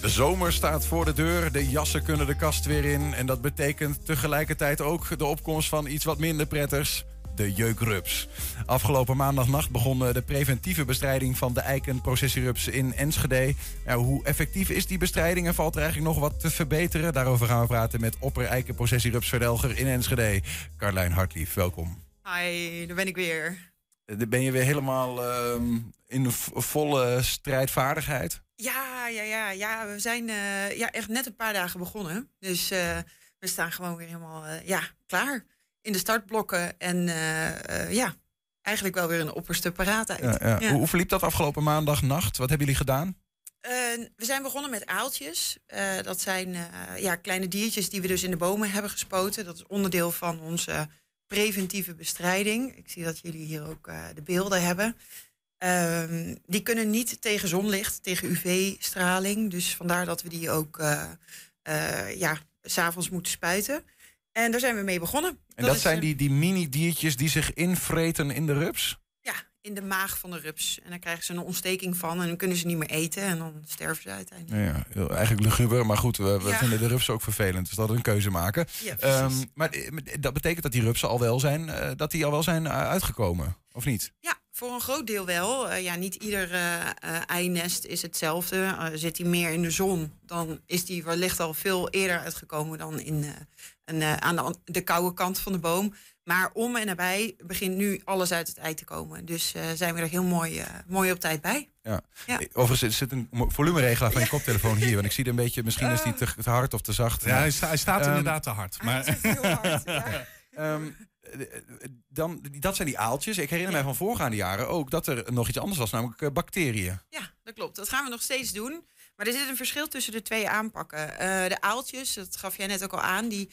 De zomer staat voor de deur, de jassen kunnen de kast weer in. En dat betekent tegelijkertijd ook de opkomst van iets wat minder prettigs. De jeukrups. Afgelopen maandagnacht begon de preventieve bestrijding van de eikenprocessierups in Enschede. Nou, hoe effectief is die bestrijding en valt er eigenlijk nog wat te verbeteren? Daarover gaan we praten met opper eikenprocessierupsverdelger in Enschede. Carlijn Hartlief, welkom. Hi, daar ben ik weer. Ben je weer helemaal uh, in volle strijdvaardigheid? Ja, ja, ja, ja. We zijn uh, ja, echt net een paar dagen begonnen. Dus uh, we staan gewoon weer helemaal uh, ja, klaar in de startblokken. En ja, eigenlijk wel weer een opperste paraatheid. Ja, ja. ja. Hoe, hoe verliep dat afgelopen maandag nacht? Wat hebben jullie gedaan? we zijn begonnen met aaltjes. dat zijn ja, kleine diertjes die we dus in de bomen hebben gespoten. Dat is onderdeel van onze preventieve bestrijding. Ik zie dat jullie hier ook de beelden hebben. Uh, die kunnen niet tegen zonlicht, tegen UV-straling. Dus vandaar dat we die ook uh, uh, ja, s'avonds moeten spuiten. En daar zijn we mee begonnen. En dat, dat zijn die, die mini-diertjes die zich invreten in de rups? Ja, in de maag van de rups. En dan krijgen ze een ontsteking van en dan kunnen ze niet meer eten en dan sterven ze uiteindelijk. Ja, eigenlijk luguber, maar goed, we, we ja. vinden de rupsen ook vervelend, dus dat we een keuze maken. Ja, um, maar dat betekent dat die rupsen al wel zijn, uh, dat die al wel zijn uitgekomen, of niet? Ja, voor een groot deel wel. Uh, ja, niet ieder uh, einest is hetzelfde. zit hij meer in de zon, dan is die wellicht al veel eerder uitgekomen dan in, een, aan de, de koude kant van de boom. Maar om en nabij begint nu alles uit het ei te komen. Dus uh, zijn we er heel mooi, uh, mooi op tijd bij. Ja. ja. Overigens zit een volumeregelaar van je koptelefoon hier. Want ik zie er een beetje, misschien is die te, te hard of te zacht. Ja, hij, sta, hij staat um, inderdaad te hard. Maar... heel hard, ja. um, dan, dat zijn die aaltjes. Ik herinner mij van voorgaande jaren ook dat er nog iets anders was, namelijk uh, bacteriën. Ja, dat klopt. Dat gaan we nog steeds doen. Maar er zit een verschil tussen de twee aanpakken. de aaltjes, dat gaf jij net ook al aan, die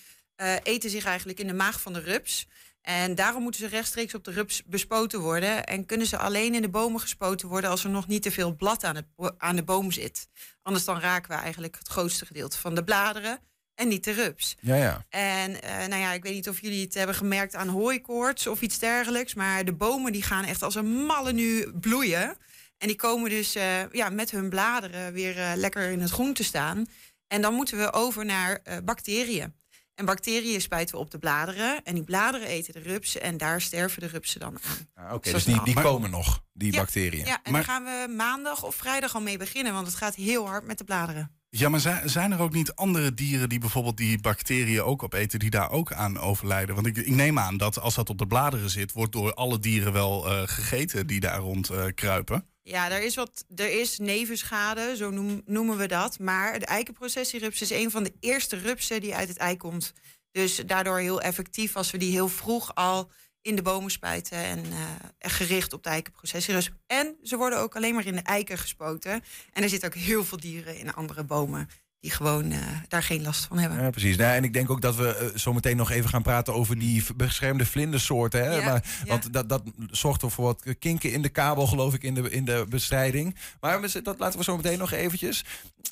eten zich eigenlijk in de maag van de rups. En daarom moeten ze rechtstreeks op de rups bespoten worden. En kunnen ze alleen in de bomen gespoten worden als er nog niet te veel blad aan, het, aan de boom zit. Anders dan raken we eigenlijk het grootste gedeelte van de bladeren en niet de rups. Ja, ja. En uh, nou ja, ik weet niet of jullie het hebben gemerkt aan hooikoorts of iets dergelijks. Maar de bomen die gaan echt als een malle nu bloeien. En die komen dus uh, ja, met hun bladeren weer uh, lekker in het groen te staan. En dan moeten we over naar bacteriën. En bacteriën spuiten we op de bladeren. En die bladeren eten de rupsen. En daar sterven de rupsen dan aan. Ah, Oké, okay, dus die, die komen nog, die ja, bacteriën. Ja, en maar... daar gaan we maandag of vrijdag al mee beginnen. Want het gaat heel hard met de bladeren. Ja, maar zijn er ook niet andere dieren die bijvoorbeeld die bacteriën ook opeten, die daar ook aan overlijden? Want ik, ik neem aan dat als dat op de bladeren zit, wordt door alle dieren wel uh, gegeten die daar rond uh, kruipen. Ja, er is, wat, er is nevenschade, zo noem, noemen we dat. Maar de eikenprocessierups is een van de eerste rupsen die uit het ei komt. Dus daardoor heel effectief als we die heel vroeg al in de bomen spuiten en uh, gericht op de eikenprocessierups. En ze worden ook alleen maar in de eiken gespoten. En er zitten ook heel veel dieren in andere bomen die gewoon uh, daar geen last van hebben. Ja, precies. Nou, en ik denk ook dat we uh, zo meteen nog even gaan praten over die beschermde vlindersoorten. Hè? Ja, maar, ja. Want dat, dat zorgt er voor wat kinken in de kabel, geloof ik, in de, in de bestrijding. Maar we, dat laten we zo meteen nog eventjes.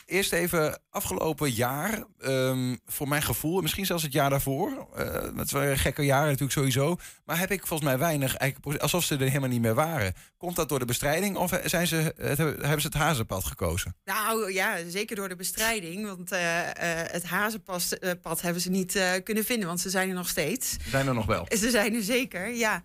Eerst even afgelopen jaar, um, voor mijn gevoel, misschien zelfs het jaar daarvoor. Uh, het waren gekke jaren natuurlijk sowieso. Maar heb ik volgens mij weinig, eigenlijk, alsof ze er helemaal niet meer waren. Komt dat door de bestrijding of zijn ze, het, hebben ze het hazenpad gekozen? Nou ja, zeker door de bestrijding. Want uh, uh, het hazenpad uh, pad hebben ze niet kunnen vinden, want ze zijn er nog steeds. Ze zijn er nog wel. Ze zijn er zeker, ja.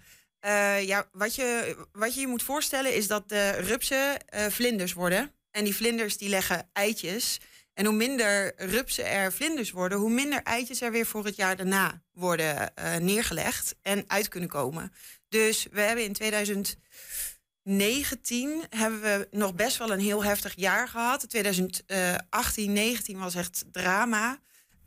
ja wat, je, wat je je moet voorstellen is dat de rupsen vlinders worden. En die vlinders die leggen eitjes. En hoe minder rupsen er vlinders worden, hoe minder eitjes er weer voor het jaar daarna worden neergelegd en uit kunnen komen. Dus we hebben in 2000. 19 hebben we nog best wel een heel heftig jaar gehad. 2018, 19 was echt drama.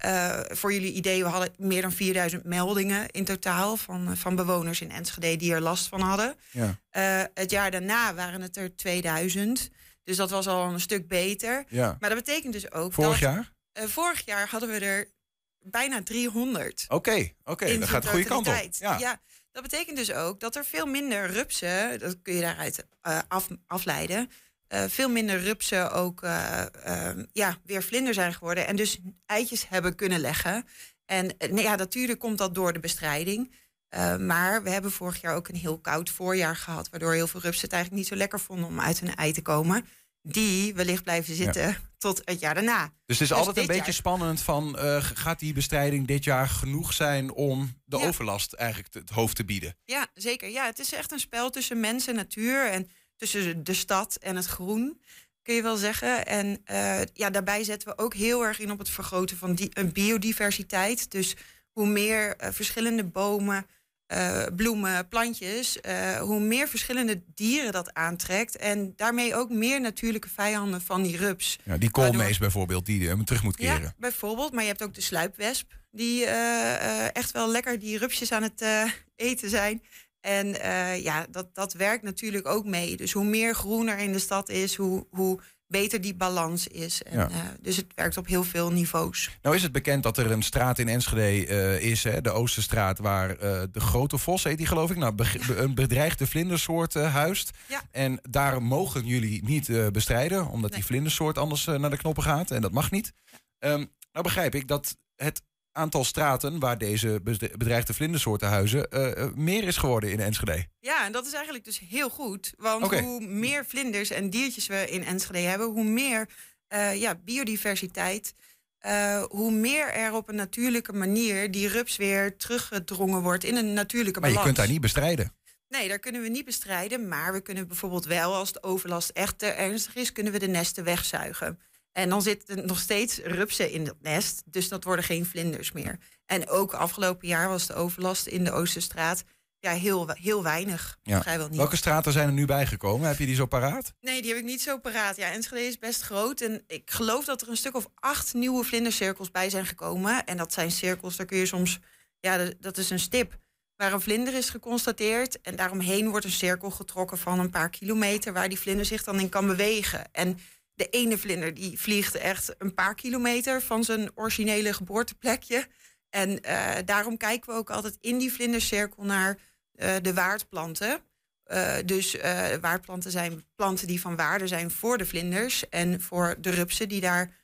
Uh, voor jullie idee, we hadden meer dan 4000 meldingen in totaal van, van bewoners in Enschede die er last van hadden. Ja. Uh, het jaar daarna waren het er 2000. Dus dat was al een stuk beter. Ja. Maar dat betekent dus ook. Vorig dat, jaar? Uh, vorig jaar hadden we er bijna 300. Oké, okay, oké, okay. dat gaat de goede kant op. Ja. ja. Dat betekent dus ook dat er veel minder rupsen, dat kun je daaruit af, afleiden, uh, veel minder rupsen ook uh, ja, weer vlinder zijn geworden en dus eitjes hebben kunnen leggen. En nee, ja, natuurlijk komt dat door de bestrijding. maar we hebben vorig jaar ook een heel koud voorjaar gehad, waardoor heel veel rupsen het eigenlijk niet zo lekker vonden om uit hun ei te komen. Die wellicht blijven zitten tot het jaar daarna. Dus het is altijd een beetje spannend van, uh, gaat die bestrijding dit jaar genoeg zijn om de overlast eigenlijk het hoofd te bieden? Ja, zeker. Ja, het is echt een spel tussen mens en natuur en tussen de stad en het groen kun je wel zeggen. En uh, ja, daarbij zetten we ook heel erg in op het vergroten van die, een biodiversiteit. Dus hoe meer uh, verschillende bomen, uh, bloemen, plantjes, hoe meer verschillende dieren dat aantrekt. En daarmee ook meer natuurlijke vijanden van die rups. Ja, die koolmees bijvoorbeeld, die hem terug moet keren. Ja, bijvoorbeeld. Maar je hebt ook de sluipwesp, die echt wel lekker die rupsjes aan het eten zijn. En ja, dat, dat werkt natuurlijk ook mee. Dus hoe meer groen er in de stad is, hoe, hoe beter die balans is. En, ja. uh, dus het werkt op heel veel niveaus. Nou is het bekend dat er een straat in Enschede uh, is, hè, de Oosterstraat, waar de grote vos heet die geloof ik, nou, be een bedreigde vlindersoort huist. Ja. En daar mogen jullie niet bestrijden, omdat nee. die vlindersoort anders naar de knoppen gaat. En dat mag niet. Um, nou begrijp ik dat het aantal straten waar deze bedreigde vlindersoorten huizen uh, meer is geworden in Enschede. Ja, en dat is eigenlijk dus heel goed. Want okay. hoe meer vlinders en diertjes we in Enschede hebben, hoe meer uh, ja, biodiversiteit. hoe meer er op een natuurlijke manier die rups weer teruggedrongen wordt in een natuurlijke balans. Maar je kunt daar niet bestrijden. Nee, daar kunnen we niet bestrijden. Maar we kunnen bijvoorbeeld wel, als de overlast echt te ernstig is, kunnen we de nesten wegzuigen. En dan zitten nog steeds rupsen in het nest. Dus dat worden geen vlinders meer. En ook afgelopen jaar was de overlast in de Oosterstraat ja, heel, heel weinig. Ja. Vrijwel niet. Welke straten zijn er nu bijgekomen? Heb je die zo paraat? Nee, die heb ik niet zo paraat. Ja, Enschede is best groot. En ik geloof dat er een stuk of acht nieuwe vlindercirkels bij zijn gekomen. En dat zijn cirkels, daar kun je soms... Ja, dat is een stip waar een vlinder is geconstateerd. En daaromheen wordt een cirkel getrokken van een paar kilometer... waar die vlinder zich dan in kan bewegen. En de ene vlinder die vliegt echt een paar kilometer van zijn originele geboorteplekje. En uh, daarom kijken we ook altijd in die vlindercirkel naar uh, de waardplanten. Uh, dus waardplanten zijn planten die van waarde zijn voor de vlinders en voor de rupsen die daar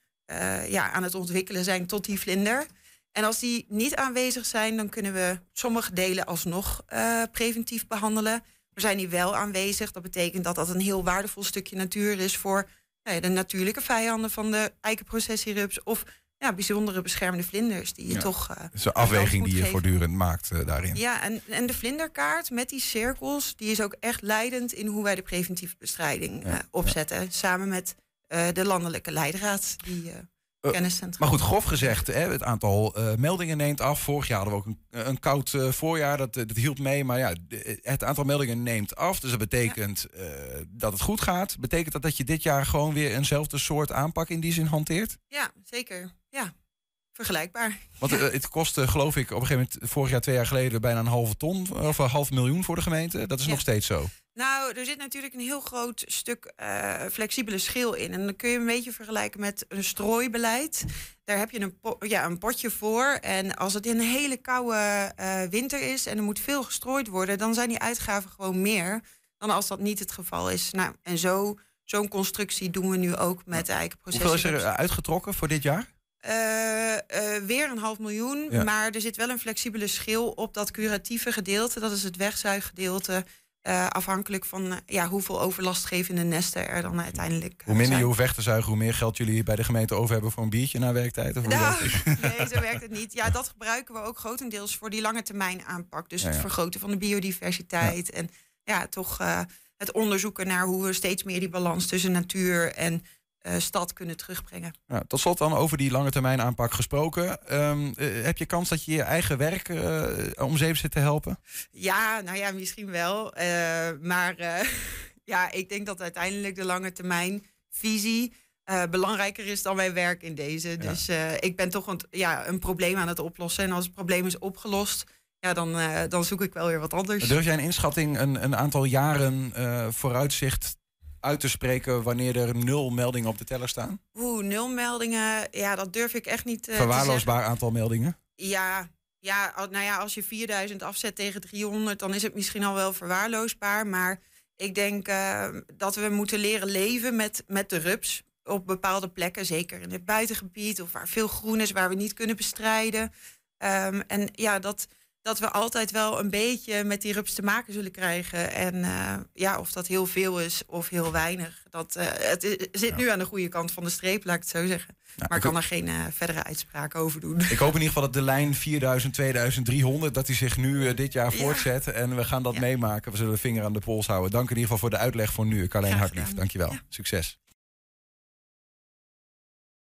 ja, aan het ontwikkelen zijn tot die vlinder. En als die niet aanwezig zijn, dan kunnen we sommige delen alsnog preventief behandelen. Maar zijn die wel aanwezig, dat betekent dat dat een heel waardevol stukje natuur is voor nou de natuurlijke vijanden van de eikenprocessierups of ja, bijzondere beschermde vlinders die je ja. toch. Uh, is een afweging die je geven. voortdurend maakt uh, daarin. Ja, en, en de vlinderkaart met die cirkels, die is ook echt leidend in hoe wij de preventieve bestrijding ja. uh, opzetten. Samen met de landelijke leidraad. Die, maar goed, grof gezegd, hè, het aantal uh, meldingen neemt af. Vorig jaar hadden we ook een, een koud uh, voorjaar, dat, dat hield mee. Maar ja, het aantal meldingen neemt af. Dus dat betekent ja. uh, dat het goed gaat. Betekent dat dat je dit jaar gewoon weer eenzelfde soort aanpak in die zin hanteert? Ja, zeker. Ja, vergelijkbaar. Want ja. het kostte, geloof ik, op een gegeven moment vorig jaar, twee jaar geleden, bijna een halve ton of een half miljoen voor de gemeente. Dat is ja. nog steeds zo. Nou, er zit natuurlijk een heel groot stuk uh, flexibele schil in. En dan kun je een beetje vergelijken met een strooibeleid. Daar heb je een, po ja, een potje voor. En als het in een hele koude uh, winter is en er moet veel gestrooid worden, dan zijn die uitgaven gewoon meer dan als dat niet het geval is. Nou, en zo, zo'n constructie doen we nu ook met de eikenprocessen. Hoeveel is er uitgetrokken voor dit jaar? Uh, uh, weer een half miljoen. Ja. Maar er zit wel een flexibele schil op dat curatieve gedeelte. Dat is het wegzuiggedeelte. Uh, afhankelijk van ja, hoeveel overlastgevende nesten er dan uiteindelijk Hoe minder zijn. je hoeft weg te zuigen, hoe meer geld jullie bij de gemeente over hebben voor een biertje na werktijd? Of hoe nou, nee, zo werkt het niet. Ja, dat gebruiken we ook grotendeels voor die lange termijn aanpak. Dus ja, ja. het vergroten van de biodiversiteit. En ja, toch het onderzoeken naar hoe we steeds meer die balans tussen natuur en stad kunnen terugbrengen. Ja, tot slot dan over die lange termijn aanpak gesproken. Um, uh, heb je kans dat je je eigen werk uh, om zeep zit te helpen? Ja, nou ja, misschien wel. maar ja, ik denk dat uiteindelijk de lange termijn visie belangrijker is dan mijn werk in deze. Ja. Dus ik ben toch een, ja, een probleem aan het oplossen. En als het probleem is opgelost, ja, dan, dan zoek ik wel weer wat anders. Durf jij een inschatting, een, een aantal jaren vooruitzicht uit te spreken wanneer er nul meldingen op de teller staan? Oeh, nul meldingen, ja, dat durf ik echt niet. Uh, Verwaarloosbaar aantal meldingen? Ja, ja, nou ja, als je 4000 afzet tegen 300, dan is het misschien al wel verwaarloosbaar. Maar ik denk uh, dat we moeten leren leven met, met de rups op bepaalde plekken. Zeker in het buitengebied of waar veel groen is, waar we niet kunnen bestrijden. Um, en ja, dat, dat we altijd wel een beetje met die rups te maken zullen krijgen. En eh, ja, of dat heel veel is of heel weinig. Dat, uh, het, is- zit nu aan de goede kant van de streep, laat ik het zo zeggen. Nou, maar ik kan er geen eh, verdere uitspraak over doen. Ik hoop in ieder geval dat de lijn 4000, 2300, dat die zich nu eh, dit jaar Ja. voortzet. En we gaan dat Ja. meemaken. We zullen de vinger aan de pols houden. Dank in ieder geval voor de uitleg voor nu. Carlijn Hartlief, dankjewel. Succes.